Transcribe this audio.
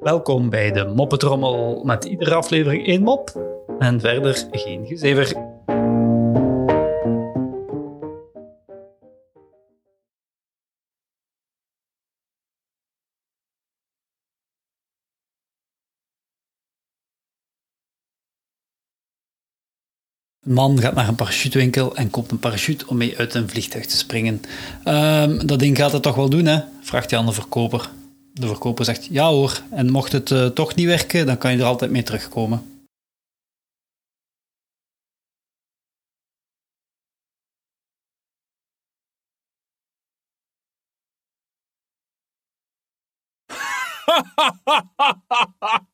Welkom bij de Moppetrommel met iedere aflevering één mop en verder geen gezever. Een man gaat naar een parachutewinkel en koopt een parachute om mee uit een vliegtuig te springen. Ehm, dat ding gaat het toch wel doen, hè? vraagt hij aan de verkoper. De verkoper zegt ja hoor, en mocht het eh, toch niet werken, dan kan je er altijd mee terugkomen.